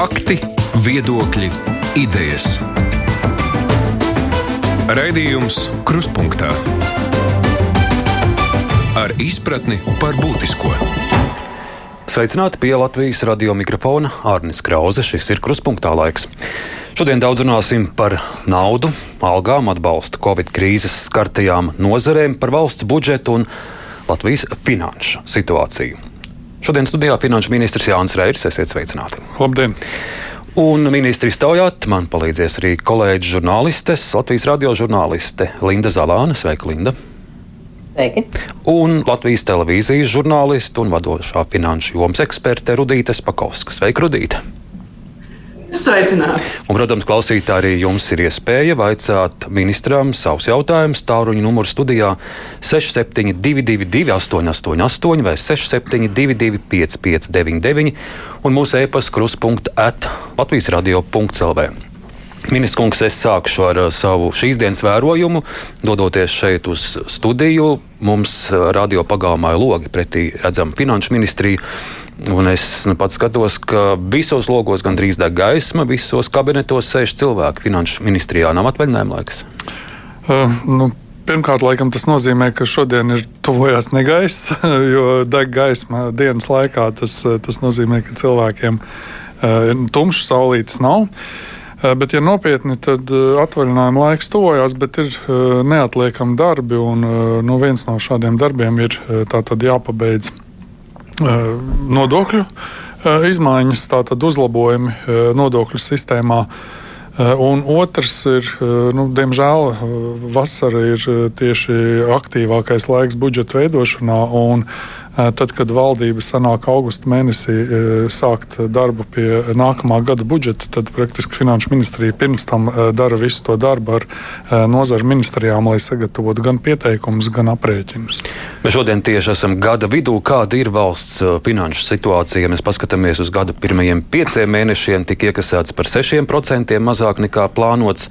Fakti, viedokļi, idejas. Raidījums Kruspunkta ar izpratni par būtisko. Sveicināti pie Latvijas radio mikrofona Arnis Krause. Šis ir Kruspunkta laiks. Šodien daudz runāsim par naudu, algām, atbalstu Covid krīzes skartajām nozarēm, par valsts budžetu un Latvijas finanšu situāciju. Šodien studijā finanšu ministrs Jānis Reirs. Esiet sveicināti! Labdien! Un ministri stāvjāt, man palīdzēs arī kolēģi žurnālistes, Latvijas radio žurnāliste Linda Zalāne. Sveika, Linda! Sveiki. Un Latvijas televīzijas žurnāliste un vadošā finanšu jomas eksperte Rudīte Spakovska. Sveika, Rudīte! Sveicināti! Un, protams, klausītāji, arī jums ir iespēja vaicāt ministram savus jautājumus. Tāruņa numurs studijā 6722, 888, vai 672, 559, un mūsu e-pasta kruspunkta at Latvijas radio.clv. Ministrs kungs, es sākšu ar savu šīs dienas vērojumu. Dodoties šeit uz studiju, mums radio pagalmā ir logi pretī redzama finanšu ministrija. Un es nu, pats skatos, ka visos logos gandrīz deg gaisma, visos kabinetos sēž cilvēki. Finanšu ministrijā nav atvaļinājuma laiks. Uh, nu. Pirmkārt, laikam, tas nozīmē, ka šodien ir tuvojās negaiss, jo deg gaisma dienas laikā. Tas, tas nozīmē, ka cilvēkiem uh, tumšas saulītes nav. Uh, bet, ja nopietni, tad atvaļinājuma laiks tuvojās, bet ir neatliekami darbi. Un, nu, viens no šādiem darbiem ir jāpabeidz nodokļu izmaiņas, tātad uzlabojumi nodokļu sistēmā. Un otrs ir, nu, diemžēl, vasara ir tieši aktīvākais laiks budžeta veidošanā. Un, Tad, kad valdība sanāk augusta mēnesī sākt darbu pie nākamā gada budžeta, tad praktiski Finanšu ministrija pirms tam dara visu to darbu ar nozaru ministrijām, lai sagatavotu gan pieteikumus, gan aprēķinus. Mēs šodien tieši esam gada vidū. Kāda ir valsts finanšu situācija? Ja mēs paskatāmies uz gada pirmajiem pieciem mēnešiem, tika iekasēts par 6% mazāk nekā plānots.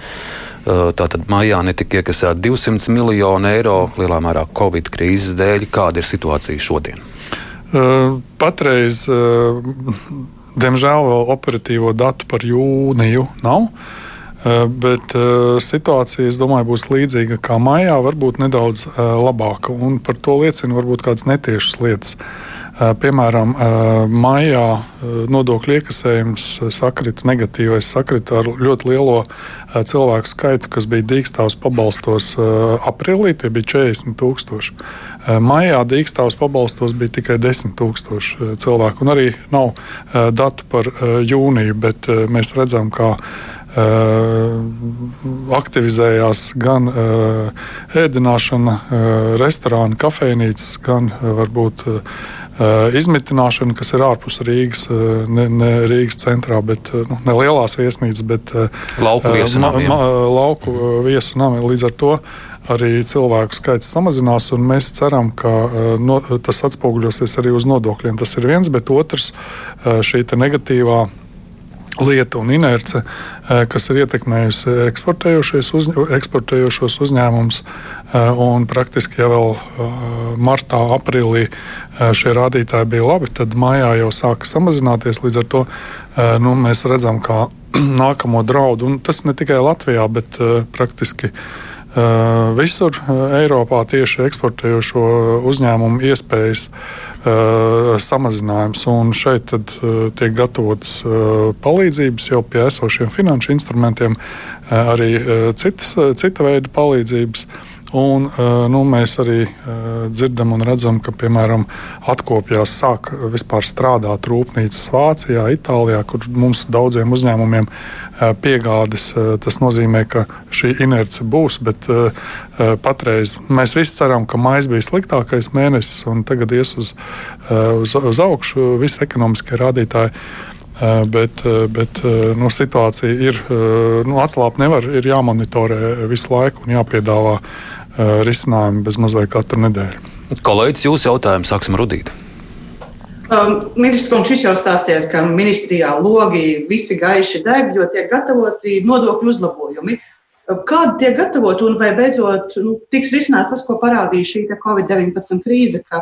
Tātad maijā netika iekasēta 200 miljonu eiro lielā mērā Covid krīzes dēļ. Kāda ir situācija šodien? Patreiz, diemžēl, vēl operatīvo datu par jūniju nav. Bet situācija, domāju, būs līdzīga kā maijā, varbūt nedaudz labāka. Un par to liecina varbūt kādas netiešas lietas. Piemēram, maijā nodokļu iekasējums sakrita negatīvais, sakrita ar ļoti lielo cilvēku skaitu, kas bija dīkstāvs pabalstos aprīlī, tie bija 40 tūkstoši. Maijā dīkstāvs pabalstos bija tikai 10 tūkstoši cilvēku, un arī nav datu par jūniju, bet mēs redzam, ka aktivizējās gan ēdināšana, restorāni, kafejnīcas, gan varbūt Eh, izmitināšana, kas ir ārpus Rīgas, eh, ne, ne Rīgas centrā, bet eh, nu, ne lielās viesnīcas, bet lauku viesu nami. Ma, ma, lauku viesu nami. Līdz ar to arī cilvēku skaits samazinās, un mēs ceram, ka no, tas atspoguļosies arī uz nodokļiem. Tas ir viens, bet otrs šī negatīvā lieta un inerce, eh, kas ir ietekmējusi uz, eksportējošos uzņēmumus. Un praktiski jau eh, martā, aprīlī šie rādītāji bija labi, tad maijā jau sāka samazināties. Līdz ar to nu, mēs redzam, ka nākamo draudu, un tas ne tikai Latvijā, bet praktiski visur uh, Eiropā tieši eksportējošo uzņēmumu iespējas uh, samazinājums. Un šeit tad, tiek gatavotas palīdzības jau pie esošiem finanšu instrumentiem, arī citas, cita veida palīdzības. Un, nu, mēs arī dzirdam un redzam, ka piemēram atkopjās, sāk vispār strādāt rūpnīcas Vācijā, Itālijā, kur mums daudziem uzņēmumiem piegādes. Tas nozīmē, ka šī inerce būs, bet patreiz mēs visi ceram, ka maijs bija sliktākais mēnesis, un tagad ies uz, uz, uz augšu visi ekonomiskie rādītāji. Bet, bet nu, situācija ir nu, atslābta. Nevar, ir jāmonitorē visu laiku un jāpiedāvā risinājumi bez mazliet katru nedēļu. Kolēģis, jūsu jautājumu sāksim rudīt. Um, Ministrs kungs, jūs jau stāstījāt, ka ministrijā logi visi gaiši deg, jo tiek gatavoti nodokļu uzlabojumi. Kādi tiek gatavoti un vai beidzot nu, tiks risināts tas, ko parādīja šī Covid-19 krīze, ka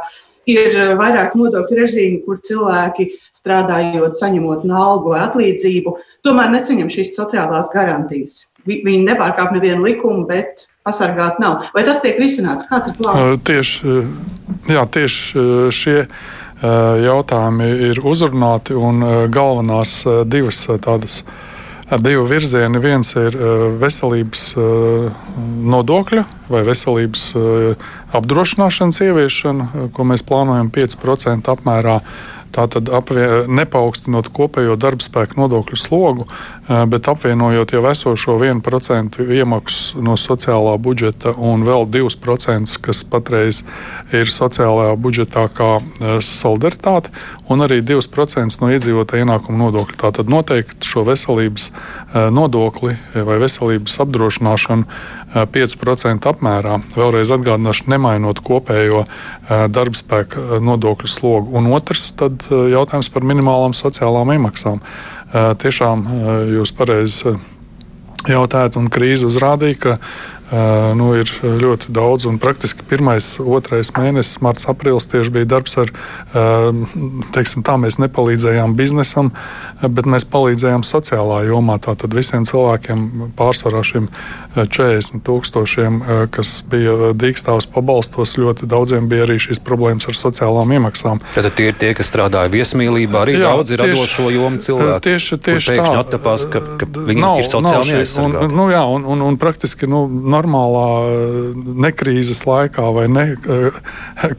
ir vairāk nodokļu režīmu, kur cilvēki strādājot, saņemot algu vai atlīdzību, tomēr nesaņem šīs sociālās garantijas. Viņi nepārkāp nevienu likumu, bet pasargāt nav. Vai tas tiek risināts? Kāds ir plāns? Tieši, jā, tieši šie jautājumi ir uzrunāti un galvenās divas tādas divi virzieni. Viens ir veselības nodokļa vai veselības apdrošināšanas ieviešana, ko mēs plānojam 5% apmērā. Tātad nepaukstinot kopējo darbspēku nodokļu slogu, bet apvienojot jau esošo 1% iemaksu no sociālā budžeta un vēl 2%, kas patreiz ir sociālajā budžetā kā solidaritāte, un arī 2% no iedzīvotāja ienākuma nodokļa. Tātad noteikti šo veselības nodokli vai veselības apdrošināšanu 5% apmērā. Vēlreiz atgādināšu, nemainot kopējo darbspēka nodokļu slogu. Un otrs jautājums par minimālām sociālām iemaksām. Tiešām jūs pareizi jautājat, un krīze uzrādīja, ka nu, ir ļoti daudz. Praktiski pirmais, otrais mēnesis, marts, aprīlis tieši bija darbs ar, teiksim, tā mēs nepalīdzējām biznesam, bet mēs palīdzējām sociālā jomā. Tātad visiem cilvēkiem, pārsvarā šiem 40 tūkstošiem, kas bija dīkstāvs pabalstos, ļoti daudziem bija arī šīs problēmas ar sociālām iemaksām. Tad tie ir tie, kas strādāja viesmīlībā, arī Jā, daudz ir tieši, radošo jomu cilvēku. Tieši, tieši tā. Attapās, ka, ka viņi nav, ir sociāli neaizsargāti. Nu, jā, un, un, un praktiski nu, normālā nekrīzes laikā vai ne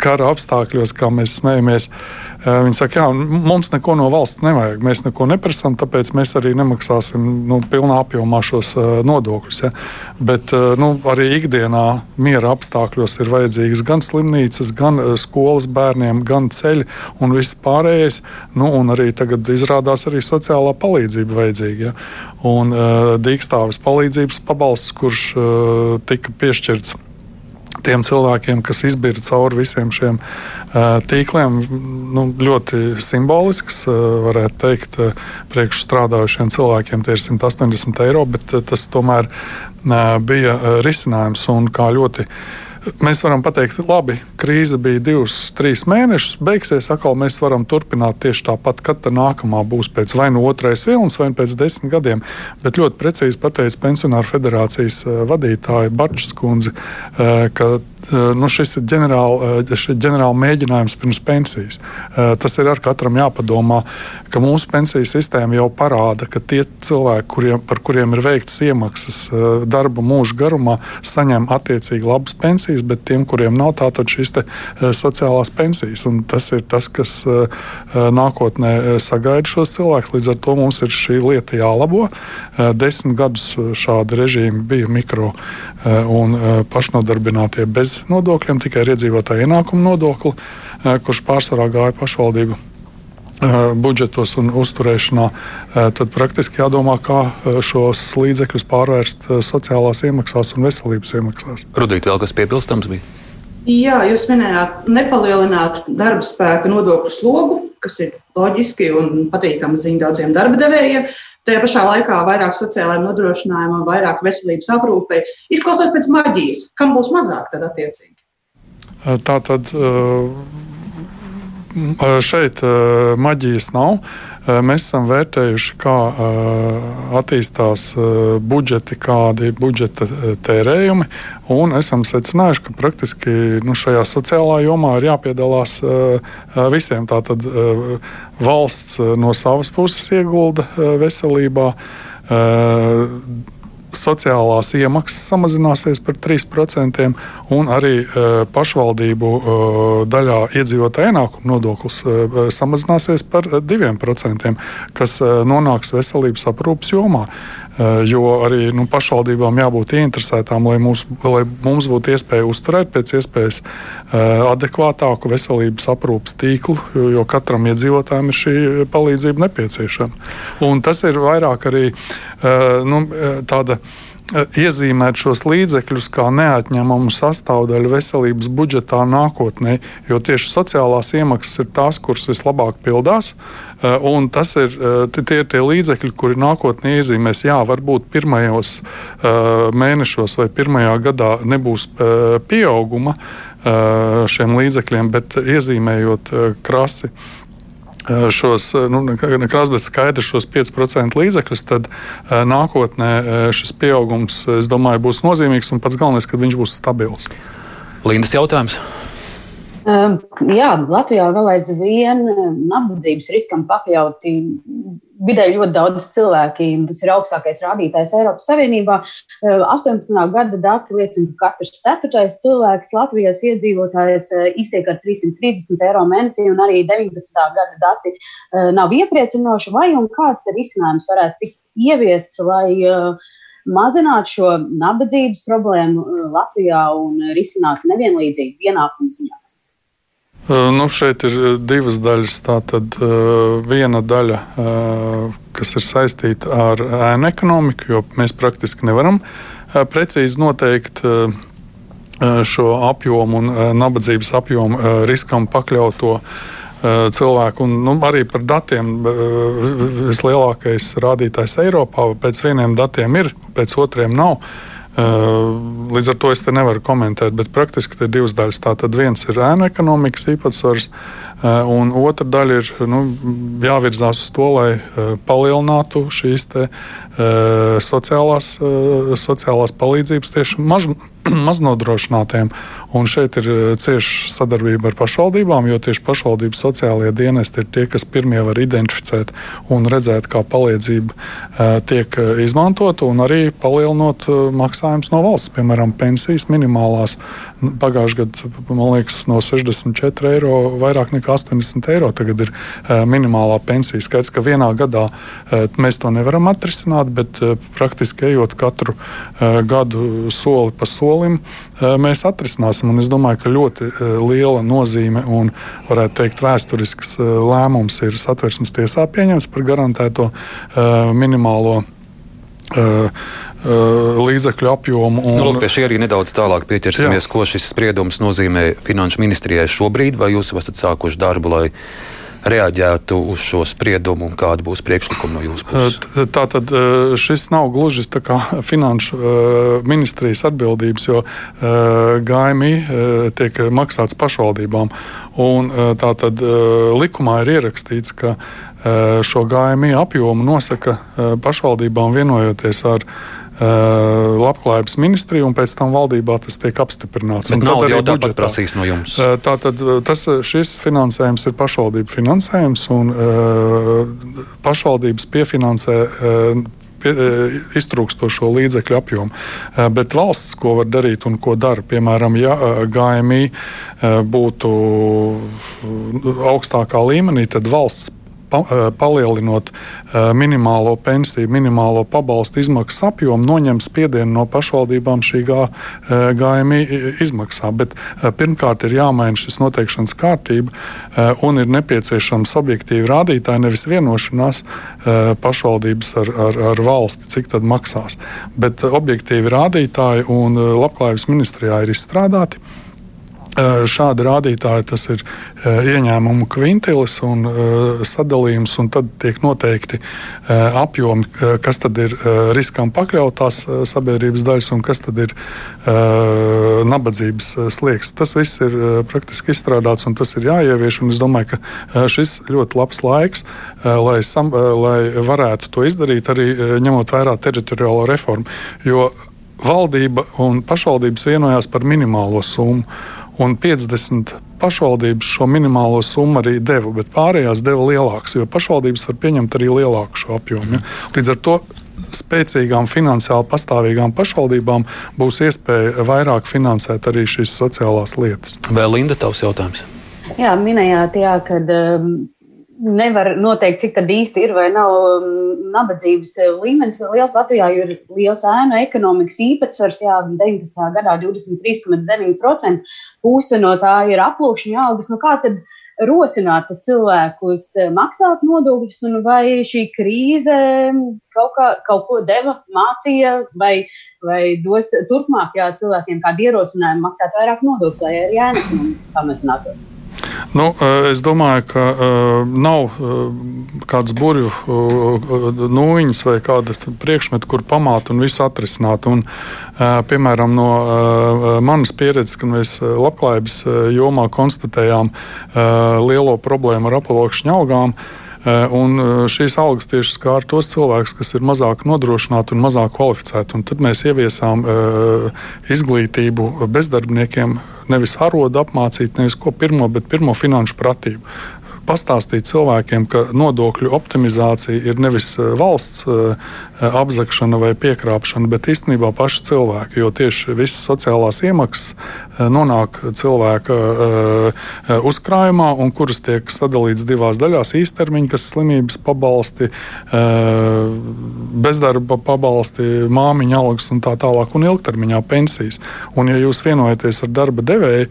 kara apstākļos, kā mēs smējamies. Viņi saka, jā, mums neko no valsts nevajag, mēs neko neprasām, tāpēc mēs arī nemaksāsim nu, pilnā apjomā šos nodokļus. Ja. Bet nu, arī ikdienā miera apstākļos ir vajadzīgas gan slimnīcas, gan skolas bērniem, gan ceļi un viss pārējais. Nu, un arī tagad izrādās arī sociālā palīdzība vajadzīga. Ja. Un dīkstāvis palīdzības pabalsts, kurš tika piešķirts tiem cilvēkiem, kas izbīra cauri visiem šiem tīkliem, nu, ļoti simbolisks. Varētu teikt, priekš strādājušiem cilvēkiem tie ir 180 eiro, bet tas tomēr bija risinājums un kā ļoti Mēs varam pateikt, labi, krīze bija divus, trīs mēnešus, beigsies, atkal mēs varam turpināt tieši tāpat, kad tā nākamā būs pēc vai nu otrais vilnis, vai pēc desmit gadiem. Bet ļoti precīzi pateica Pensionāru federācijas eh, vadītāja Bačs kundze, eh, ka eh, nu, šis ir ģenerāli, ģenerāli mēģinājums pirms pensijas. Tas ir ar katram jāpadomā, ka mūsu pensiju sistēma jau parāda, ka tie cilvēki, kuriem, par kuriem ir veikts iemaksas darba mūža garumā, saņem attiecīgi labas pensijas pensijas, bet tiem, kuriem nav tātad šīs te, eh, sociālās pensijas. Un tas ir tas, kas eh, eh, nākotnē sagaida šos cilvēkus. Līdz ar to mums ir šī lieta jālabo. Desmit gadus šādi režīmi bija mikro un pašnodarbinātie bez nodokļiem, tikai iedzīvotāju ienākumu nodokli, kurš pārsvarā gāja pašvaldību budžetos un uzturēšanā, tad praktiski jādomā, kā šos līdzekļus pārvērst sociālās iemaksās un veselības iemaksās. Rudīt, vēl kas piebilstams bija? Jā, jūs minējāt, nepalielināt darba spēka nodokļu slogu, kas ir loģiski un patīkami ziņa daudziem darba devējiem. Tajā pašā laikā vairāk sociālajiem nodrošinājumam, vairāk veselības aprūpei. Izklausot pēc maģijas, kam būs mazāk tad attiecīgi? Tā tad. Šeit maģijas nav. Mēs esam vērtējuši, kā attīstās budžeti, kādi ir budžeta tērējumi. Un esam secinājuši, ka praktiski nu, šajā sociālā jomā ir jāpiedalās visiem. Tātad valsts no savas puses iegulda veselībā sociālās iemaksas samazināsies par 3%, un arī e, pašvaldību e, daļā iedzīvotāja ienākuma nodoklis e, samazināsies par 2%, kas nonāks veselības aprūpas jomā. Jo arī nu, pašvaldībām jābūt ieinteresētām, lai, mūs, lai mums būtu iespēja uzturēt pēc iespējas adekvātāku veselības aprūpas tīklu, jo katram iedzīvotājam ir šī palīdzība nepieciešama. Un tas ir vairāk arī nu, tāda iezīmēt šos līdzekļus kā neatņemamu sastāvdaļu veselības budžetā nākotnē, jo tieši sociālās iemaksas ir tās, kuras vislabāk pildās. Eh, un tas ir eh, tie, tie līdzekļi, kuri nākotnē iezīmēs, jā, varbūt pirmajos eh, mēnešos vai pirmajā gadā nebūs pieauguma šiem līdzekļiem, bet iezīmējot krasi šos, nu, nekas, bet skaidrs šos 5% līdzekļus, tad nākotnē šis pieaugums, es domāju, būs nozīmīgs un pats galvenais, ka viņš būs stabils. Lindas jautājums. Um, jā, Latvijā vēl aizvien nabadzības riskam pakļauti vidēji ļoti daudz cilvēki. Tas ir augstākais rādītājs Eiropas Savienībā. 18. gada dati liecina, ka katrs ceturtais cilvēks Latvijas iedzīvotājs iztiek ar 330 eiro mēnesī, un arī 19. gada dati nav iepriecinoši. Vai un kāds risinājums varētu tikt ieviests, lai mazinātu šo nabadzības problēmu Latvijā un risinātu nevienlīdzību ienākumu ziņā? Nu, šeit ir divas daļas. Tātad viena daļa, kas ir saistīta ar ēnu ekonomiku, jo mēs praktiski nevaram precīzi noteikt šo apjomu un nabadzības apjomu riskam pakļauto cilvēku. Un, nu, arī par datiem vislielākais rādītājs Eiropā pēc vieniem datiem ir, pēc otriem nav. Līdz ar to es te nevaru komentēt, bet praktiski ir divas daļas. Tātad viens ir ēna ekonomikas īpatsvars, un otra daļa ir nu, jāvirzās uz to, lai palielinātu šīs te, sociālās, sociālās palīdzības tieši maz, maznodrošinātiem. Un šeit ir cieša sadarbība ar pašvaldībām, jo tieši pašvaldības sociālajie dienesti ir tie, kas pirmie var identificēt un redzēt, kā palīdzība tiek izmantota un arī palielinot maksājumu maksājums no valsts, piemēram, pensijas minimālās. Pagājušajā gadā, man liekas, no 64 eiro vairāk nekā 80 eiro tagad ir minimālā pensija. Skaidrs, ka vienā gadā mēs to nevaram atrisināt, bet praktiski ejot katru gadu soli pa solim, mēs atrisināsim. Un es domāju, ka ļoti liela nozīme un, varētu teikt, vēsturisks lēmums ir satversmes tiesā pieņemts par garantēto minimālo. Līdzekļu apjomu. Un... Nu, lūk, pie šī arī nedaudz tālāk pieķersimies, Jā. ko šis spriedums nozīmē Finanšu ministrijai šobrīd, vai jūs esat sākuši darbu, lai reaģētu uz šo spriedumu un kāda būs priekšlikuma no jūsu puses? Tātad uh, šis nav gluži finanšu uh, ministrijas atbildības, jo GMI tiek maksāts pašvaldībām. Un, tātad likumā ir ierakstīts, ka šo GMI apjomu nosaka pašvaldībām vienojoties ar labklājības ministrija, un pēc tam valdībā tas tiek apstiprināts. Bet tad arī budžetā prasīs no jums. Uh, tātad tas, šis finansējums ir pašvaldību finansējums, un pašvaldības piefinansē pie, iztrūkstošo līdzekļu apjomu. Bet valsts, ko var darīt un ko dara, piemēram, ja GMI būtu augstākā līmenī, tad valsts pa, eh, palielinot eh, minimālo pensiju, minimālo pabalstu izmaksu apjomu, noņem spiedienu no pašvaldībām šī GMI eh, izmaksā. Bet pirmkārt ir jāmaina šis noteikšanas kārtība un ir nepieciešams objektīvi rādītāji, nevis vienošanās pašvaldības ar, ar, ar valsti, cik tad maksās. Bet objektīvi rādītāji un labklājības ministrijā ir izstrādāti. Šādi rādītāji tas ir ieņēmumu kvintilis un sadalījums, un tad tiek noteikti apjomi, kas tad ir riskam pakļautās sabiedrības daļas un kas tad ir nabadzības slieksnis. Tas viss ir praktiski izstrādāts un tas ir jāievieš. Es domāju, ka šis ļoti labs laiks, lai, sam, lai varētu to izdarīt, arī ņemot vērā teritoriālo reformu. Jo valdība un pašvaldības vienojās par minimālo summu un 50 pašvaldības šo minimālo summu arī deva, bet pārējās deva lielākas, jo pašvaldības var pieņemt arī lielāku šo apjomu. Ja? Līdz ar to spēcīgām, finansiāli pastāvīgām pašvaldībām būs iespēja vairāk finansēt arī šīs sociālās lietas. Vēl Linda, tavs jautājums? Jā, minējāt, jā, kad um, nevar noteikt, cik tad īsti ir vai nav um, nabadzības līmenis. Liels Latvijā ir liels ēnu ekonomikas īpatsvars, jā, 19. gadā 23,9%. Puse no tā ir aplūkšana algas. Nu, kā tad rosināt cilvēkus maksāt nodokļus, un vai šī krīze kaut, kā, kaut ko deva, mācīja, vai, vai dos turpmāk jā, cilvēkiem kādu ierosinājumu maksāt vairāk nodokļus, lai arī ēnu samazinātos? Nu, es domāju, ka nav kādas burbuļu nūjiņas vai kāda priekšmeta, kur pamāt un visu atrisināt. Un, piemēram, no manas pieredzes, kad mēs labklājības jomā konstatējām lielo problēmu ar apelokšņa algām. Eh, un eh, šīs algas tieši skāra tos cilvēkus, kas ir mazāk nodrošināti un mazāk kvalificēti. Un tad mēs ieviesām eh, izglītību bezdarbniekiem, nevis arodu apmācīt, nevis ko pirmo, bet pirmo finanšu pratību pastāstīt cilvēkiem, ka nodokļu optimizācija ir nevis valsts apzakšana vai piekrāpšana, bet īstenībā paši cilvēki. Jo tieši visas sociālās iemaksas nonāk cilvēka uzkrājumā, un kuras tiek sadalītas divās daļās - īstermiņa, kas slimības pabalsti, bezdarba pabalsti, māmiņa algas un tā tālāk, un ilgtermiņā pensijas. Un, ja jūs vienojaties ar darba devēju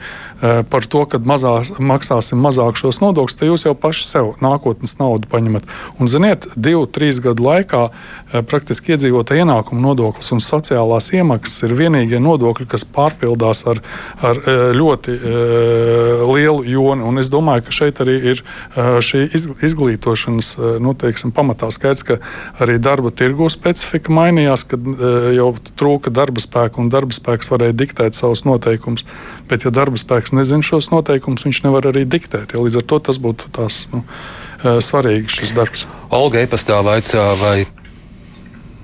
par to, ka maksāsim mazāk šos nodokļus, tad jūs jau paši sev nākotnes naudu paņemat. Un, ziniet, divu, trīs gadu laikā praktiski iedzīvotāja ienākuma nodoklis un sociālās iemaksas ir vienīgie nodokļi, kas pārpildās ar, ar e, ļoti uh, lielu joni. Un es domāju, ka šeit arī ir uh, šī izglītošanas nu, teiksim, pamatā skaidrs, ka arī darba tirgu specifika mainījās, kad jau trūka darba spēka un darba spēks varēja diktēt savus noteikumus. Bet, ja darba spēks nezina šos noteikumus, viņš nevar arī diktēt. Ja, līdz ar to tas būtu tās. Nu, svarīgi šis darbs. Olga e-pastā vaicā, vai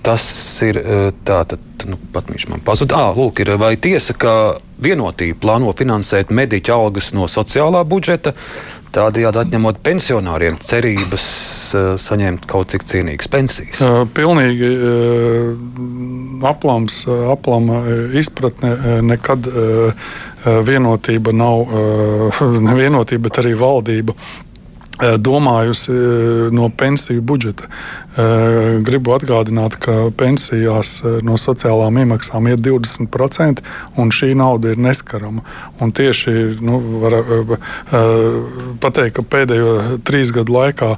tas ir tāds, nu, pat viņš man pazuda. Ah, lūk, ir vai tiesa, ka vienotība plāno finansēt mediķu algas no sociālā budžeta, tādējādi atņemot pensionāriem cerības uh, saņemt kaut cik cienīgas pensijas? Pilnīgi aplams, aplama izpratne nekad vienotība nav nevienotība, bet arī valdība domājusi eh, no pensiju budžeta. Eh, gribu atgādināt, ka pensijās no sociālām iemaksām ir 20%, un šī nauda ir neskarama. Un tieši nu, var pateikt, ka pēdējo trīs gadu laikā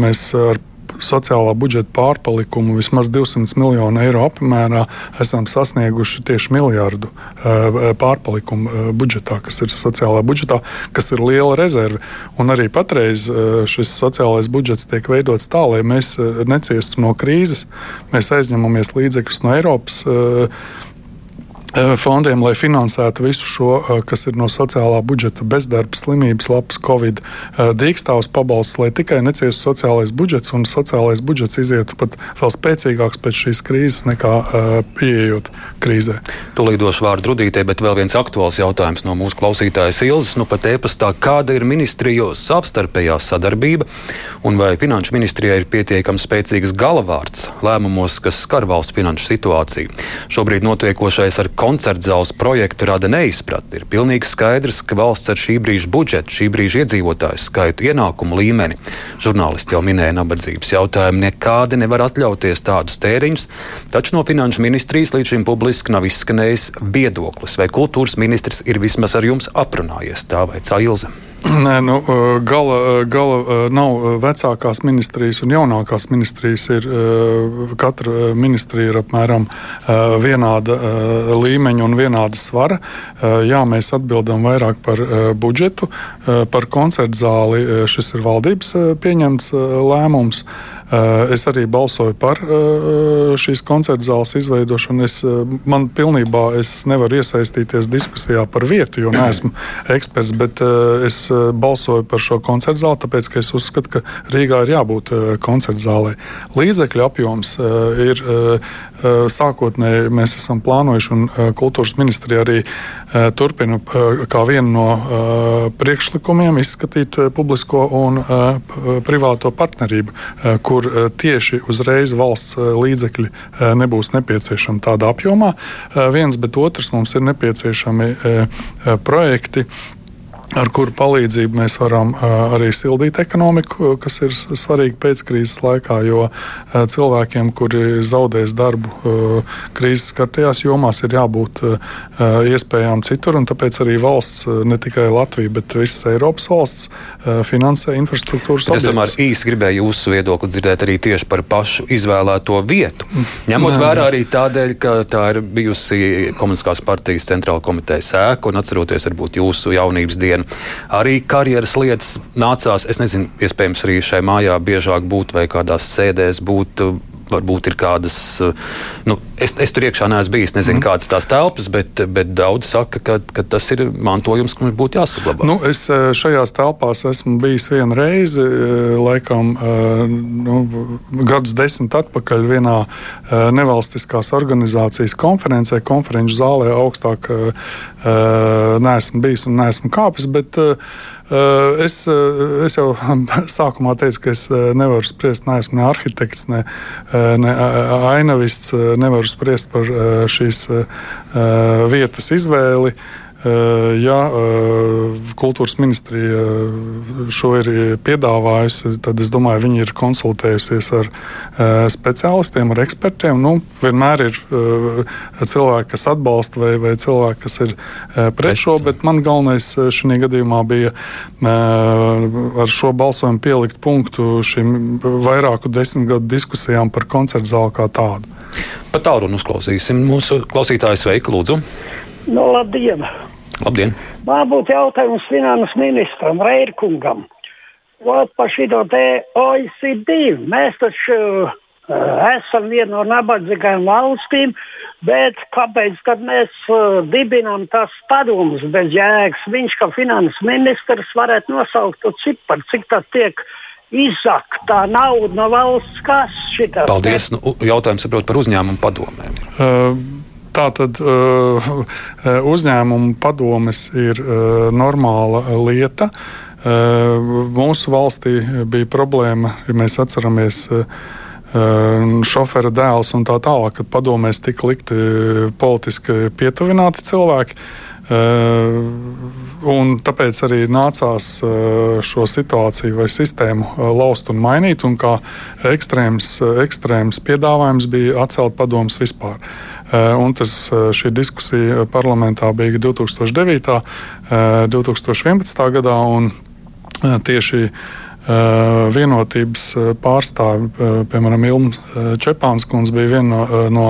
mēs ar sociālā budžeta pārpalikumu vismaz 200 miljonu eiro apmērā esam sasnieguši tieši miljardu eh, pārpalikumu eh, budžetā, kas ir sociālajā budžetā, kas ir liela rezerve. Un arī patreiz eh, šis sociālais budžets tiek veidots tā, lai mēs neciestu no krīzes. Mēs aizņemamies līdzekļus no Eiropas fondiem, lai finansētu visu šo, eh, kas ir no sociālā budžeta, bezdarbs, slimības, labs, covid, eh, dīkstāvs pabalsts, lai tikai neciestu sociālais budžets un sociālais budžets izietu pat vēl spēcīgāks pēc šīs krīzes nekā pieejot krīzē. Tūlīt došu vārdu Rudītē, bet vēl viens aktuāls jautājums no mūsu klausītājas Ilzas. Nu, pat e-pastā, kāda ir ministriju savstarpējā sadarbība un vai finanšu ministrijai ir pietiekami spēcīgs galavārds lēmumos, kas skar valsts finanšu situāciju? Šobrīd notiekošais ar koncerta zāles projektu rada neizpratni. Ir pilnīgi skaidrs, ka valsts ar šī brīža budžetu, šī brīža iedzīvotāju skaitu, ienākumu līmeni, žurnālisti jau minēja nabadzības jautājumu, nekādi nevar atļauties tādus tēriņus, taču no finanšu ministrijas līdz šim publiski nav izskanējis viedoklis, vai kultūras ministrs ir vismaz ar jums aprunājies tā vai Cailze. Nē, nu, gala, gala nav vecākās ministrijas un jaunākās ministrijas. Ir, katra ministrija ir apmēram vienāda līmeņa un vienāda svara. Jā, mēs atbildam vairāk par budžetu, par koncertu zāli. Šis ir valdības pieņemts lēmums. Eh, es arī balsoju par eh, šīs koncerta zāles izveidošanu. Es, eh, man pilnībā es nevaru iesaistīties diskusijā par vietu, jo neesmu eksperts, bet es balsoju par šo koncerta zāli, tāpēc ka es uzskatu, ka Rīgā ir jābūt koncerta zālē. Līdzekļu apjoms ir sākotnēji mēs esam plānojuši, un kultūras ministrija arī turpina kā vienu no priekšlikumiem izskatīt publisko un privāto partnerību, kur kur eh, tieši uzreiz valsts eh, līdzekļi eh, nebūs nepieciešami tādā apjomā. Viens, bet otrs mums ir nepieciešami projekti ar kuru palīdzību mēs varam arī sildīt ekonomiku, kas ir svarīgi pēckrīzes laikā, jo cilvēkiem, kuri zaudēs darbu krīzes skartajās jomās, ir jābūt iespējām citur. Tāpēc arī valsts, ne tikai Latvija, bet visas Eiropas valsts finansē infrastruktūras objektus. Es tomēr īsi gribēju jūsu viedokli dzirdēt arī tieši par pašu izvēlēto vietu. Ņemot Nē. vērā arī tādēļ, ka tā ir bijusi komunistiskās partijas centrāla komitejas sēka un atceroties varbūt jūsu jaunības dienu labdien! Arī karjeras lietas nācās, es nezinu, iespējams, arī šai mājā biežāk būt vai kādās sēdēs būt varbūt ir kādas, nu, es, es tur iekšā neesmu bijis, nezinu, mm. kādas tās telpas, bet, bet daudz saka, ka, ka tas ir mantojums, kas mums būtu jāsaglabā. Nu, es eh, šajās telpās esmu bijis vienu reizi, eh, laikam, eh, nu, gadus desmit atpakaļ vienā nevalstiskās organizācijas konferencē, konferenču zālē augstāk neesmu bijis un neesmu kāpis, bet Eh, es, eh, es jau sākumā teicu, ka es eh, nevaru spriest, neesmu ne arhitekts, ne, ne ainavists, nevaru spriest par šīs vietas izvēli. Ja kultūras ministrija šo ir piedāvājusi, tad es domāju, viņi ir konsultējusies ar speciālistiem, ar ekspertiem. Nu, vienmēr ir cilvēki, kas atbalsta, vai, vai cilvēki, kas ir pret šo, bet man galvenais šajā gadījumā bija ar šo balsojumu pielikt punktu šīm vairāku desmit gadu diskusijām par koncertu zāli kā tādu. Pat tālu uzklausīsim mūsu klausītāju sveiku, lūdzu. Nu, labdien! Labdien! Man būtu jautājums finanses ministram Reirkungam. Ot, par šo OECD mēs taču uh, esam viena no nabadzīgākajām valstīm, bet kāpēc mēs uh, dibinām tās padomus bez jēgas? Viņš, kā finanses ministrs, varētu nosaukt to ciparu, cik tā tiek izzakt tā nauda no valsts kases. Paldies! Nu, jautājums saprot par uzņēmumu padomēm. Uh, Tā tad uh, uzņēmumu padomes ir uh, normāla lieta. Mūsu valstī bija problēma, ja mēs atceramies. Šofera dēls un tā tālāk, kad padomēs tika likti politiski pietuvināti cilvēki. Un tāpēc arī nācās šo situāciju vai sistēmu laust un mainīt. Un kā ekstrēms, ekstrēms piedāvājums bija atcelt padomus vispār. Eh, un tas, eh, šī diskusija parlamentā bija 2009. un 2011. gadā. Un tieši vienotības pārstāvi, piemēram, Ilma Čepāns kundze bija viena no, no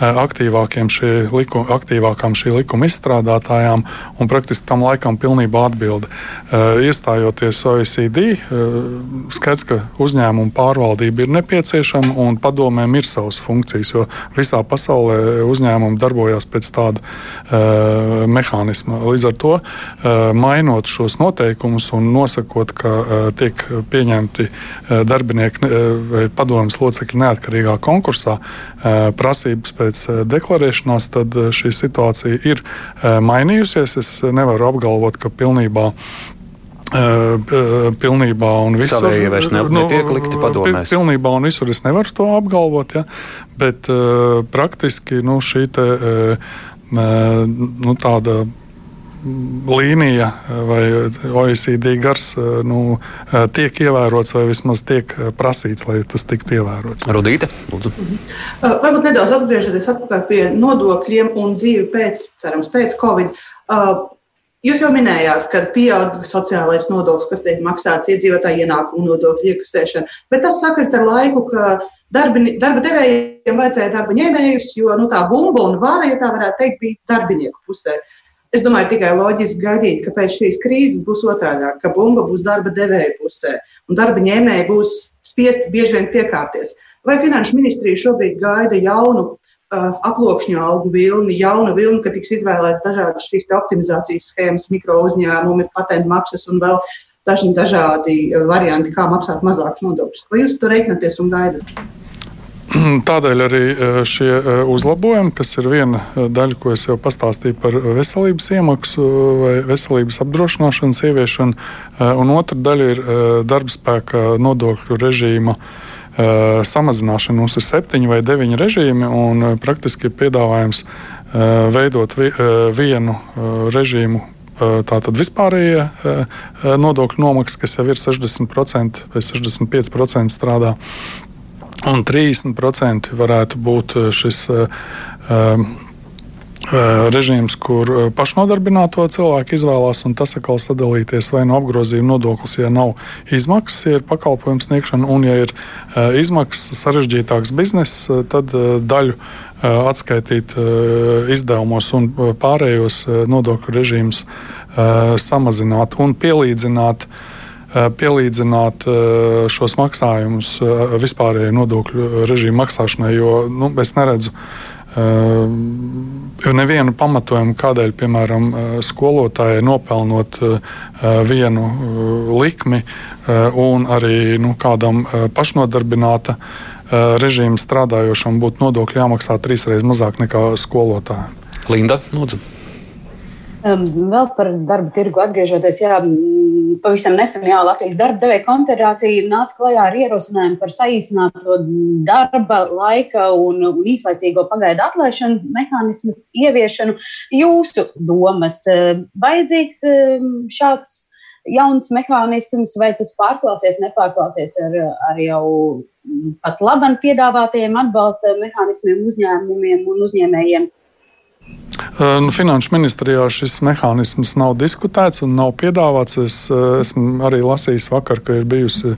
šī liku, aktīvākām šī likuma izstrādātājām un praktiski tam laikam pilnībā atbildi. Iestājoties OECD, skaidrs, ka uzņēmumu pārvaldība ir nepieciešama un padomēm ir savas funkcijas, jo visā pasaulē uzņēmumi darbojas pēc tāda mehānisma. Līdz ar to, mainot šos noteikumus un nosakot, ka tiek pieņemti eh, darbinieki eh, vai padomjas locekļi neatkarīgā konkursā, eh, prasības pēc deklarēšanās, tad šī situācija ir mainījusies. Es nevaru apgalvot, ka pilnībā pilnībā un visur. Savējie vairs ne, nu, netiek likti padomēs. Pilnībā un visur es nevaru to apgalvot, ja, bet praktiski nu, šī te, nu, tāda līnija vai OECD gars nu, tiek ievērots vai vismaz tiek prasīts, lai tas tiktu ievērots. Rudīte, lūdzu. Mhm. Varbūt nedaudz atgriežoties pie nodokļiem un dzīvi pēc, cerams, pēc Covid. Jūs jau minējāt, ka pieaug sociālais nodoklis, kas tiek maksāts iedzīvotāju ienākumu nodokļu iekasēšana, bet tas sakrit ar laiku, ka darba, darba devējiem vajadzēja darba ņēmējus, jo nu, tā bumba un vara, ja tā varētu teikt, bija darbinieku pusē. Uh, Es domāju, tikai loģiski gaidīt, ka pēc šīs krīzes būs otrādi, ka bumba būs darba devēja pusē un darba ņēmēji būs spiesti bieži vien piekāpties. Vai Finanšu ministrija šobrīd gaida jaunu uh, aploksņu algu vilni, jaunu vilni, ka tiks izvēlēts dažādas šīs optimizācijas schēmas, mikro uzņēmumi, patentu maksas un vēl dažni dažādi varianti, kā maksāt mazākus nodokļus? Vai jūs to reiķināties un gaidat? Tādēļ arī e, šie e, uzlabojumi, kas ir viena e, daļa, ko es jau pastāstīju par veselības iemaksu vai veselības apdrošināšanas ieviešanu, un otra daļa ir darba spēka nodokļu režīma samazināšana. Mums ir septiņi vai deviņi režīmi, un praktiski ir piedāvājums veidot vienu režīmu tātad vispārējie nodokļu nomaksas, kas jau ir 60% vai 65% strādā un 30% varētu būt eh, šis um, režīms, kur pašnodarbināto cilvēku izvēlās, un tas atkal sadalīties vai no apgrozījuma nodoklis, ja nav izmaksas, ja ir pakalpojums sniegšana, un ja ir izmaksas sarežģītāks bizness, tad daļu atskaitīt izdevumos un pārējos nodokļu režīmus samazināt un pielīdzināt pielīdzināt šos maksājumus vispārējai nodokļu režīmu maksāšanai, jo nu, es neredzu Jo nevienu pamatojumu, kādēļ, piemēram, skolotājai nopelnot vienu likmi un arī nu, kādam pašnodarbināta režīmu strādājošam būtu nodokļi jāmaksā trīsreiz mazāk nekā skolotājiem. Linda, lūdzu. Vēl par darba tirgu atgriežoties, jā, pavisam nesen jā, Latvijas darba devēja konfederācija nāca klajā ar ierosinājumu par saīsināto darba laika un, un īslaicīgo pagaidu atlaišanu mehānismu ieviešanu. Jūsu domas, vajadzīgs šāds jauns mehānisms, vai tas pārklāsies, nepārklāsies ar, ar jau pat labam piedāvātajiem atbalsta mehānismiem uzņēmumiem un uzņēmējiem? Nu, Finanšu ministrijā šis mehānisms nav diskutēts un nav piedāvāts. Es esmu arī lasījis vakar, ka ir bijusi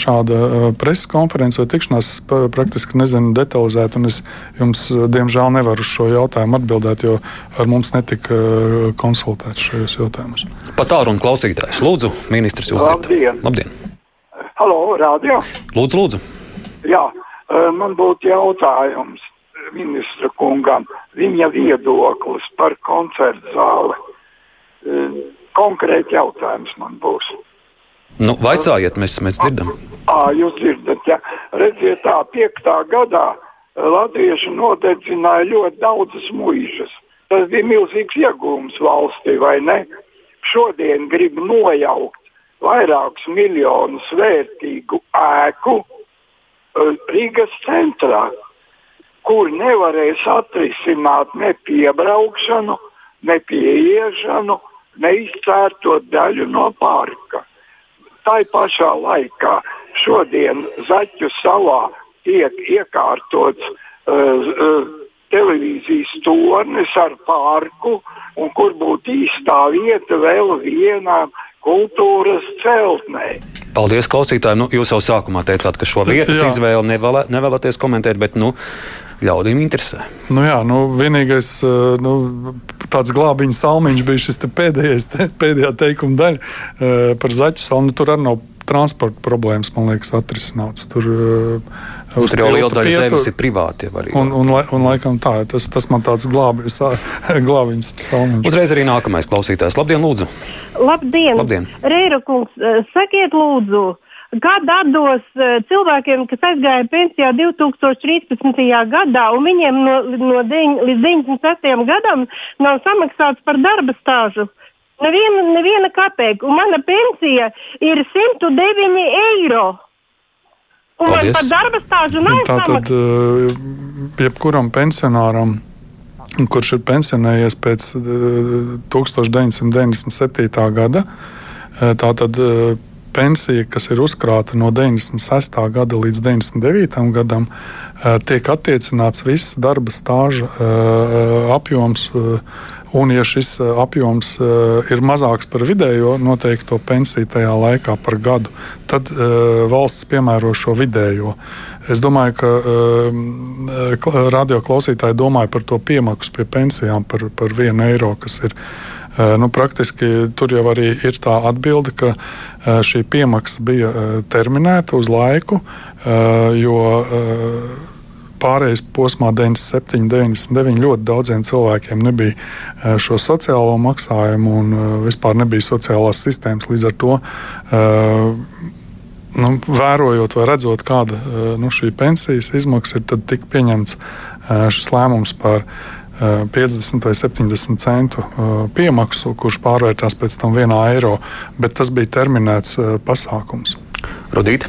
šāda preses konference vai tikšanās. Es praktiski nezinu detalizēt, un es jums, diemžēl, nevaru uz šo jautājumu atbildēt, jo ar mums netika konsultēts šajos jautājumos. Pat tālruņa klausītājs. Lūdzu, ministrs, jūs Labdien! Labdien. Halo, radio! Lūdzu, lūdzu! Jā, man būtu jautājums ministra kungam viņa viedoklis par koncertu zāli. E, konkrēti jautājums man būs. Nu, vaicājiet, mēs, mēs dzirdam. À, jūs dzirdat, ja redziet, tā piektā gadā latvieši nodedzināja ļoti daudzas mūžas. Tas bija milzīgs iegūms valstī, vai ne? Šodien grib nojaukt vairākus miljonus vērtīgu ēku Rīgas centrā kur nevarēs atrisināt ne piebraukšanu, ne pieiešanu, ne izcērtot daļu no parka. Tā pašā laikā šodien Zaķu salā tiek iekārtots uh, uh, televīzijas tornis ar parku, un kur būtu īstā vieta vēl vienām kultūras celtnei. Paldies, klausītāji. Nu, jūs jau sākumā teicāt, ka šo vietas Jā. izvēli nevēlē, nevēlaties komentēt, bet nu, ļaudīm interesē. Nu jā, nu, vienīgais eh, nu, tāds glābiņa salmiņš bija šis te pēdējais, te, pēdējā teikuma daļa eh, par zaķu salu. Nu, tur arī nav transporta problēmas, man liekas, atrisināts. Tur, uh, tur jau liela daļa zemes ir privāti. Un, un, un, un laikam tā, tas, tas man tāds glābis, glābiņas salmiņš. Uzreiz arī nākamais klausītājs. Labdien, lūdzu! Labdien! Labdien. Reira kungs, sakiet lūdzu! Kāda atdos uh, cilvēkiem, kas aizgāja pensijā 2013. gadā, un viņiem no, no 9, līdz 96. gadam nav samaksāts par darba stāžu? Neviena, neviena kapeka, un mana pensija ir 109 eiro. Un Paldies. man par darba stāžu nav Tātad, uh, jebkuram pensionāram kurš ir pensionējies pēc 1997. gada. Tātad pensija, kas ir uzkrāta no 96. gada līdz 99. gadam, eh, tiek attiecināts viss darba stāža eh, apjoms. Eh, un, ja šis apjoms ir mazāks par vidējo noteikto pensiju tajā laikā par gadu, tad valsts piemēro šo vidējo. Es domāju, ka radioklausītāji domāja par to piemaksu pie pensijām par, par vienu eiro, kas ir Nu, praktiski tur jau arī ir tā atbilde, ka šī piemaksa bija terminēta uz laiku, jo pārējais posmā 97, 99 ļoti daudziem cilvēkiem nebija šo sociālo maksājumu un vispār nebija sociālās sistēmas. Līdz ar to, nu, vērojot vai redzot, kāda nu, šī pensijas izmaksa ir, tad tika pieņemts šis lēmums par 50 vai 70 centu piemaksu, kurš pārvērtās pēc tam vienā eiro, bet tas bija terminēts pasākums. Rudīt.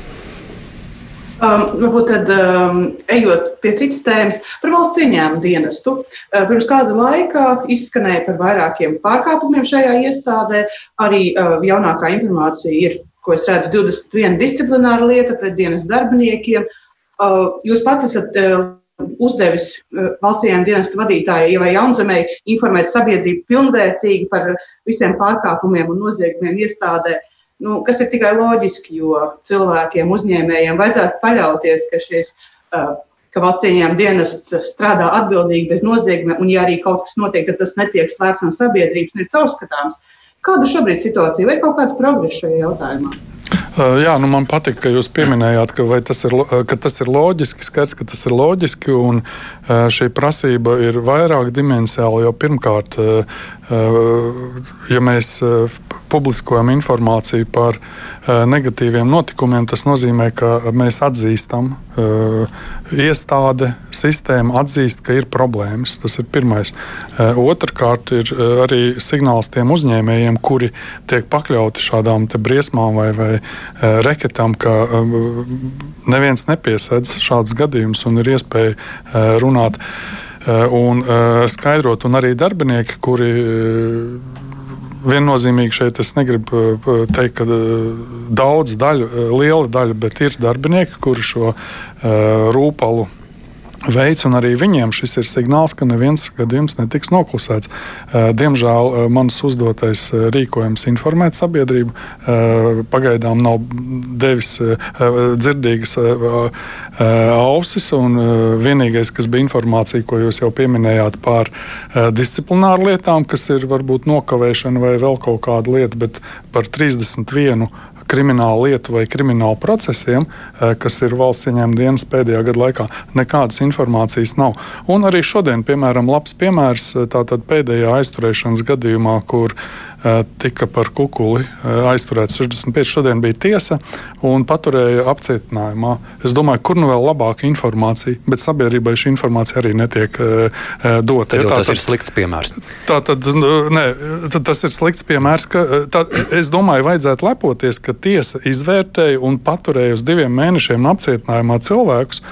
Um, varbūt tad, um, ejot pie citas tēmas, par valsts ieņēmumu dienestu. Uh, pirms kāda laika izskanēja par vairākiem pārkāpumiem šajā iestādē. Arī uh, jaunākā informācija ir, ko es redzu, 21 disciplināra lieta pret dienas darbiniekiem. Uh, jūs pats esat uh, uzdevis eh, valsts dienesta vadītājai Ievai Jaunzemei informēt sabiedrību pilnvērtīgi par visiem pārkāpumiem un noziegumiem iestādē. Nu, kas ir tikai loģiski, jo cilvēkiem, uzņēmējiem vajadzētu paļauties, ka šīs uh, ka valsts ieņēmuma dienests strādā atbildīgi bez nozieguma, un ja arī kaut kas notiek, tad tas netiek slēpts no sabiedrības un ir caurskatāms. Kāda šobrīd situācija vai ir kaut kāds progress šajā jautājumā? Jā, nu man patīk, ka jūs pieminējāt, ka tas, ir, ka tas ir loģiski. Skaidrs, ka tas ir loģiski, un šī prasība ir vairāk dimensiāla. Jo pirmkārt, ja mēs publiskojam informāciju par negatīviem notikumiem, tas nozīmē, ka mēs atzīstam, iestāde, sistēma atzīst, ka ir problēmas. Tas ir pirmais. Otrakārt, ir arī signāls tiem uzņēmējiem, kuri tiek pakļauti šādām briesmām vai, vai reketam, ka neviens nepiesedz šādus gadījumus un ir iespēja runāt un skaidrot, un arī darbinieki, kuri viennozīmīgi šeit es negribu teikt, ka daudz daļu, liela daļa, bet ir darbinieki, kuri šo rūpalu veids, un arī viņiem šis ir signāls, ka neviens gadījums netiks noklusēts. Diemžēl mans uzdotais rīkojums informēt sabiedrību pagaidām nav devis dzirdīgas ausis, un vienīgais, kas bija informācija, ko jūs jau pieminējāt par disciplināru lietām, kas ir varbūt nokavēšana vai vēl kaut kāda lieta, bet par 31 kriminālu lietu vai kriminālu procesiem, eh, kas ir valsts ieņēmuma dienas pēdējā gada laikā, nekādas informācijas nav. Un arī šodien, piemēram, labs piemērs eh, tātad pēdējā aizturēšanas gadījumā, kur Eh, tika par kukuli eh, aizturēts 65. Šodien bija tiesa un paturēja apcietinājumā. Es domāju, kur nu vēl labāka informācija, bet sabiedrībai šī informācija arī netiek uh, dota. Tad, ja, tā, tas ir slikts piemērs. Tā tad, nē, tad tas ir slikts piemērs. Ka, tā, es domāju, vajadzētu lepoties, ka tiesa izvērtēja un paturēja uz diviem mēnešiem apcietinājumā cilvēkus,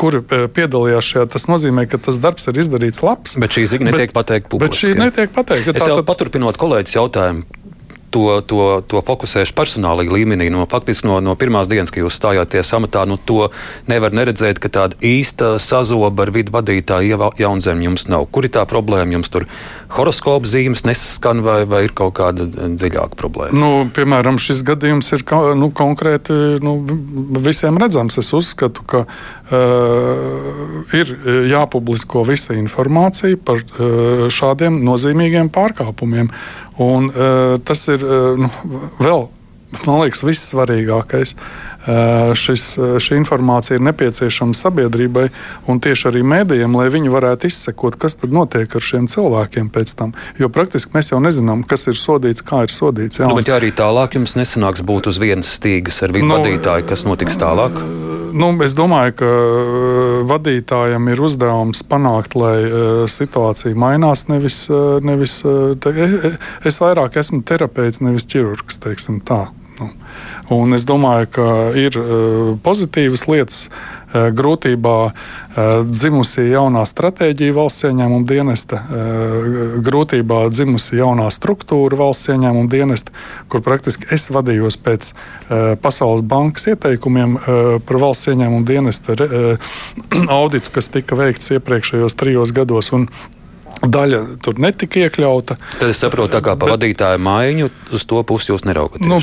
kuri piedalījās šajā. Tas nozīmē, ka tas darbs ir izdarīts labs. Bet šī ziņa netiek pateikta publiski. Bet šī netiek pateikta. Es jau tad... paturpinot kolēģis jautājumu jautājumu. To, to, to fokusēšu personālajā līmenī. No, faktiski no, no pirmās dienas, kad jūs stājāties amatā, nu, to nevar neredzēt, ka tāda īsta sazoba ar vidu vadītāju jaunzēm jums nav. Kur ir tā problēma? Jums tur horoskopu zīmes nesaskan vai, vai ir kaut kāda dziļāka problēma? Nu, piemēram, šis gadījums ir nu, konkrēti nu, visiem redzams. Es uzskatu, ka ir jāpublisko visa informācija par šādiem nozīmīgiem pārkāpumiem. Un, tas ir nu, vēl, man liekas, vissvarīgākais. Uh, šis, šī informācija ir nepieciešama sabiedrībai un tieši arī mēdījiem, lai viņi varētu izsekot, kas tad notiek ar šiem cilvēkiem pēc tam. Jo praktiski mēs jau nezinām, kas ir sodīts, kā ir sodīts. Jā, nu, bet ja arī tālāk jums nesanāks būt uz vienas stīgas ar vienu nu, vadītāju, kas notiks tālāk? Nu, es domāju, ka vadītājam ir uzdevums panākt, lai situācija mainās. Nevis, nevis, te, es vairāk esmu terapeits, nevis ķirurgs. Nu. Un es domāju, ka ir pozitīvas lietas Eh, grūtībā eh, dzimusi jaunā stratēģija valsts ieņēmuma dienesta, eh, grūtībā dzimusi jaunā struktūra valsts ieņēmuma dienesta, kur praktiski es vadījos pēc Pasaules bankas ieteikumiem par valsts ieņēmuma dienesta auditu, kas tika veikts iepriekšējos trijos gados. Un Daļa tur netika iekļauta. Tad es saprotu, tā kā pa bet, vadītāju maiņu uz to pusi jūs neraugaties. Nu,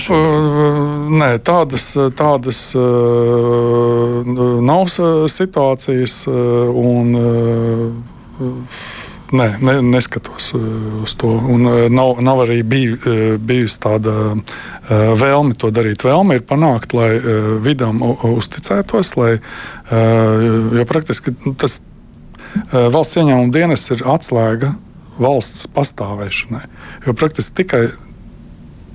nē, tādas, tādas nav situācijas. Un, Nē, ne, neskatos uz to. Un nav, nav arī biju, bijusi tāda vēlme to darīt. Vēlme ir panākt, lai vidam uzticētos, lai, jo praktiski tas Eh, valsts ieņēmuma dienas ir atslēga valsts pastāvēšanai. Jo praktiski tikai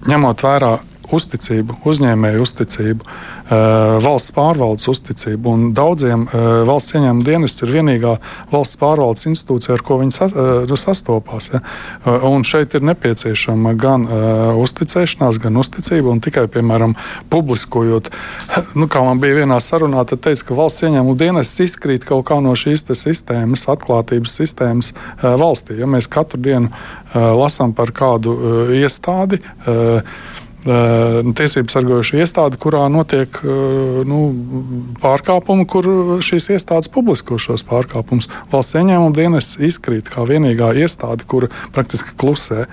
ņemot vērā uzticību, uzņēmēju uzticību, eh, valsts pārvaldes uzticību. Un daudziem eh, valsts ieņēmuma dienests ir vienīgā valsts pārvaldes institūcija, ar ko viņi eh, sastopās. Ja? Un šeit ir nepieciešama gan uzticēšanās, gan uzticība. Un tikai, piemēram, publiskojot, nu, kā man bija vienā sarunā, tad teica, ka valsts ieņēmuma dienests izkrīt kaut kā no šīs sistēmas, atklātības sistēmas valstī. Ja mēs katru dienu lasām par kādu iestādi, tiesību sargojuša iestāde, kurā notiek nu, pārkāpumi, kur šīs iestādes publisko šos pārkāpumus. Valsts ieņēmuma dienas izkrīt kā vienīgā iestāde, kura praktiski klusē.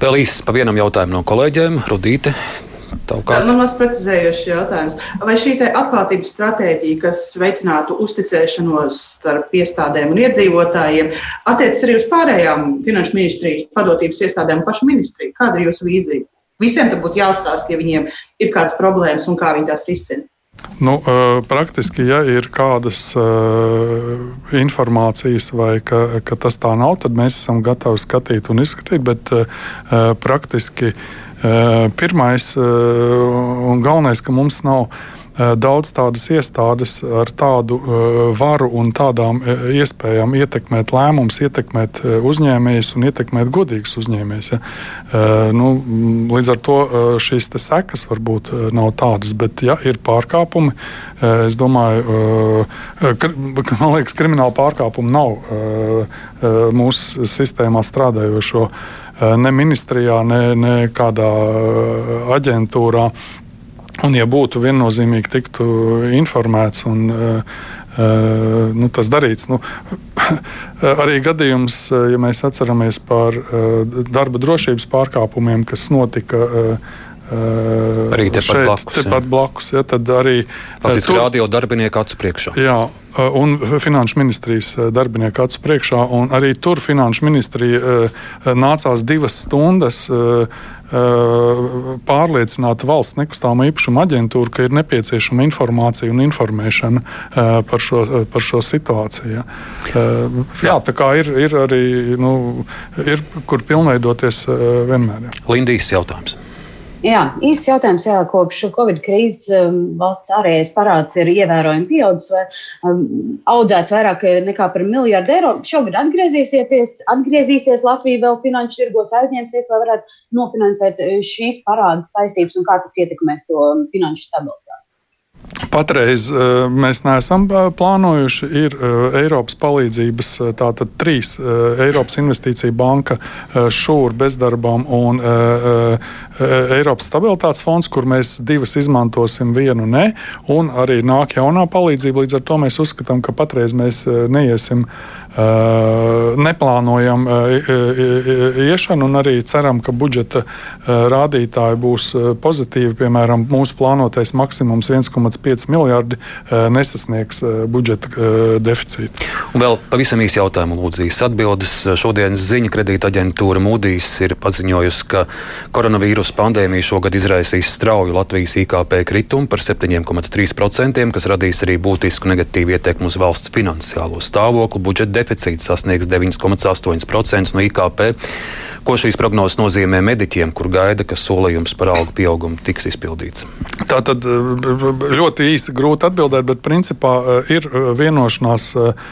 Vēl īsi pa vienam jautājumam no kolēģiem. Rudīte, Man maz precizējošs jautājums. Vai šī atklātības stratēģija, kas veicinātu uzticēšanos starp iestādēm un iedzīvotājiem, attiecas arī uz pārējām finanšu ministrijas padotības iestādēm un pašu ministriju? Kāda ir jūsu vīzija? Visiem tam būtu jāstāsta, ja viņiem ir kādas problēmas un kā viņi tās risina. Nu, praktiski, ja ir kādas informācijas, vai ka, ka tas tā nav, tad mēs esam gatavi skatīt un izskatīt. Bet praktiski pirmais un galvenais, ka mums nav daudz tādas iestādes ar tādu eh, varu un tādām eh, iespējām ietekmēt lēmumus, ietekmēt uzņēmējus un ietekmēt godīgus uzņēmējus. Ja. Nu, līdz ar to šīs sekas varbūt nav tādas, bet ja ir pārkāpumi, es domāju, man liekas, krimināla pārkāpuma nav mūsu sistēmā strādājošo ne ministrijā, ne, ne kādā aģentūrā. Un, ja būtu viennozīmīgi tiktu informēts un uh, uh, nu, tas darīts, nu, arī gadījums, ja mēs atceramies par uh, darba drošības pārkāpumiem, kas notika. Arī tepat blakus. Tepat blakus ja, tad arī Faktiski tur, radio darbinieku acu priekšā. Jā, un Finanšu ministrijas darbinieku acu priekšā. Arī tur Finanšu ministrija nācās divas stundas pārliecināt valsts nekustamā īpašuma aģentūru, ka ir nepieciešama informācija un informēšana par šo, par šo situāciju. Jā, tā kā ir, ir arī nu, ir, kur pilnveidoties vienmēr. Jā. Lindijas jautājums. Jā, īsts jautājums. Jā, kopš Covid krīzes um, valsts ārējais parāds ir ievērojami pieaudzis, vai um, audzēts vairāk nekā par miljardu eiro. Šogad atgriezīsies, atgriezīsies Latvija vēl finanšu tirgos aizņemsies, lai varētu nofinansēt šīs parādas saistības un kā tas ietekmēs to finanšu stabilitāti. Patreiz uh, mēs neesam uh, plānojuši. Ir uh, Eiropas palīdzības, tātad trīs Eiropas investīcija banka, šūra bezdarbam un Eiropas stabilitātes fonds, kur mēs divas izmantosim, vienu ne. Un arī nāk jaunā palīdzība. Līdz ar to mēs uzskatām, ka patreiz mēs neiesim neplānojam iešanu un arī ceram, ka budžeta rādītāji būs pozitīvi. Piemēram, mūsu plānotais maksimums 1,5 miljardi nesasniegs budžeta deficītu. Un vēl pavisam īsi jautājumu lūdzīs atbildes. Šodienas ziņa kredīta aģentūra Moody's ir paziņojusi, ka koronavīrusa pandēmija šogad izraisīs strauju Latvijas IKP kritumu par 7,3%, kas radīs arī būtisku negatīvu ietekmi uz valsts finansiālo stāvokli. Budžeta deficīts sasniegs 9,8% no IKP. Ko šīs prognozes nozīmē mediķiem, kur gaida, ka solījums par algu pieaugumu tiks izpildīts? Tā tad ļoti īsi grūti atbildēt, bet principā eh, ir eh, vienošanās eh,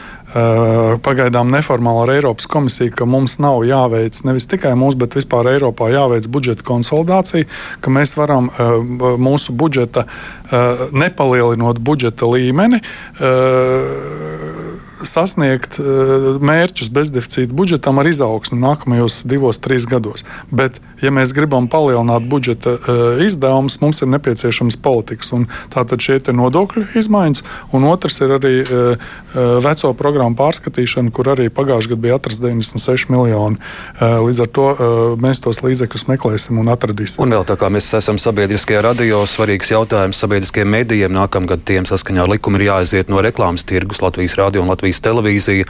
pagaidām neformāli ar Eiropas komisiju, ka mums nav jāveic nevis tikai mums, bet vispār Eiropā jāveic budžeta konsolidācija, ka mēs varam mūsu budžeta, nepalielinot budžeta līmeni, sasniegt uh, mērķus bezdeficīta budžetam ar izaugsmu nākamajos divos, trīs gados. Bet, ja mēs gribam palielināt budžeta uh, izdevumus, mums ir nepieciešams politikas. Tātad šie ir nodokļu izmaiņas, un otrs ir arī uh, veco programmu pārskatīšana, kur arī pagājušajā gadā bija atrasts 96 miljoni. Līdz ar to mēs tos līdzekļus meklēsim un atradīsim. Un vēl tā kā mēs esam sabiedriskajā radio, svarīgs jautājums sabiedriskajiem medijiem. Nākamgad tiem saskaņā ar likumu ir jāaiziet no reklāmas tirgus Latvijas radio un Latvijas Latvijas televīzija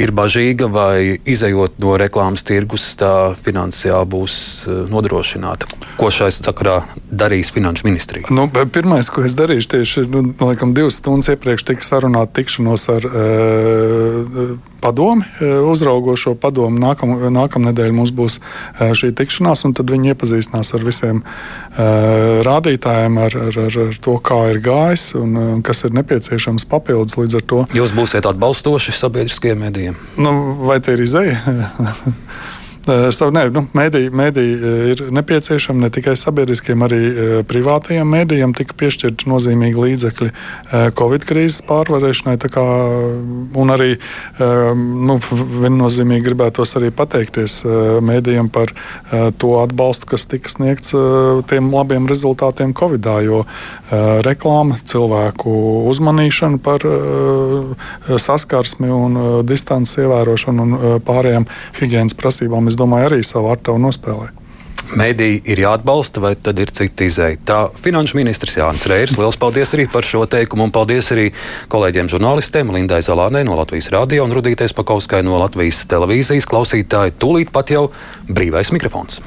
ir bažīga, vai izējot no reklāmas tirgus, tā finansiāli būs eh, nodrošināta. Ko šai sakarā darīs Finanšu ministrija? Nu, pirmais, ko es darīšu, tieši nu, laikam, divas stundas iepriekš tika sarunāta tikšanos ar uh, padomi, uzraugošo padomu. Nākam, nākamnedēļ mums būs šī tikšanās, un tad viņi iepazīstinās ar visiem uh, rādītājiem, ar, ar, ar, ar to, kā ir gājis un kas ir nepieciešams papildus līdz ar to. Jūs būsiet atbalstoši sabiedriskajiem medijiem? Nu, vai te ir izēja? Savu, nē, nu, mēdī, mēdī ir nepieciešama ne tikai sabiedriskiem, arī privātajiem mēdījiem. Tika piešķirti nozīmīgi līdzekļi Covid krīzes pārvarēšanai. Kā, un arī nu, viennozīmīgi gribētos arī pateikties mēdījiem par to atbalstu, kas tika sniegts tiem labiem rezultātiem Covidā. Jo reklāma, cilvēku uzmanīšana par saskarsmi un distances ievērošanu un pārējām higiēnas prasībām es domāju, arī savu artavu nospēlē. Mēdī ir jāatbalsta, vai tad ir cita izēja? Tā finanšu ministrs Jānis Reirs. Lielas paldies arī par šo teikumu, un paldies arī kolēģiem žurnālistiem Lindai Zalānei no Latvijas radio un Rudītais Pakauskai no Latvijas televīzijas klausītāji. Tūlīt pat jau brīvais mikrofons.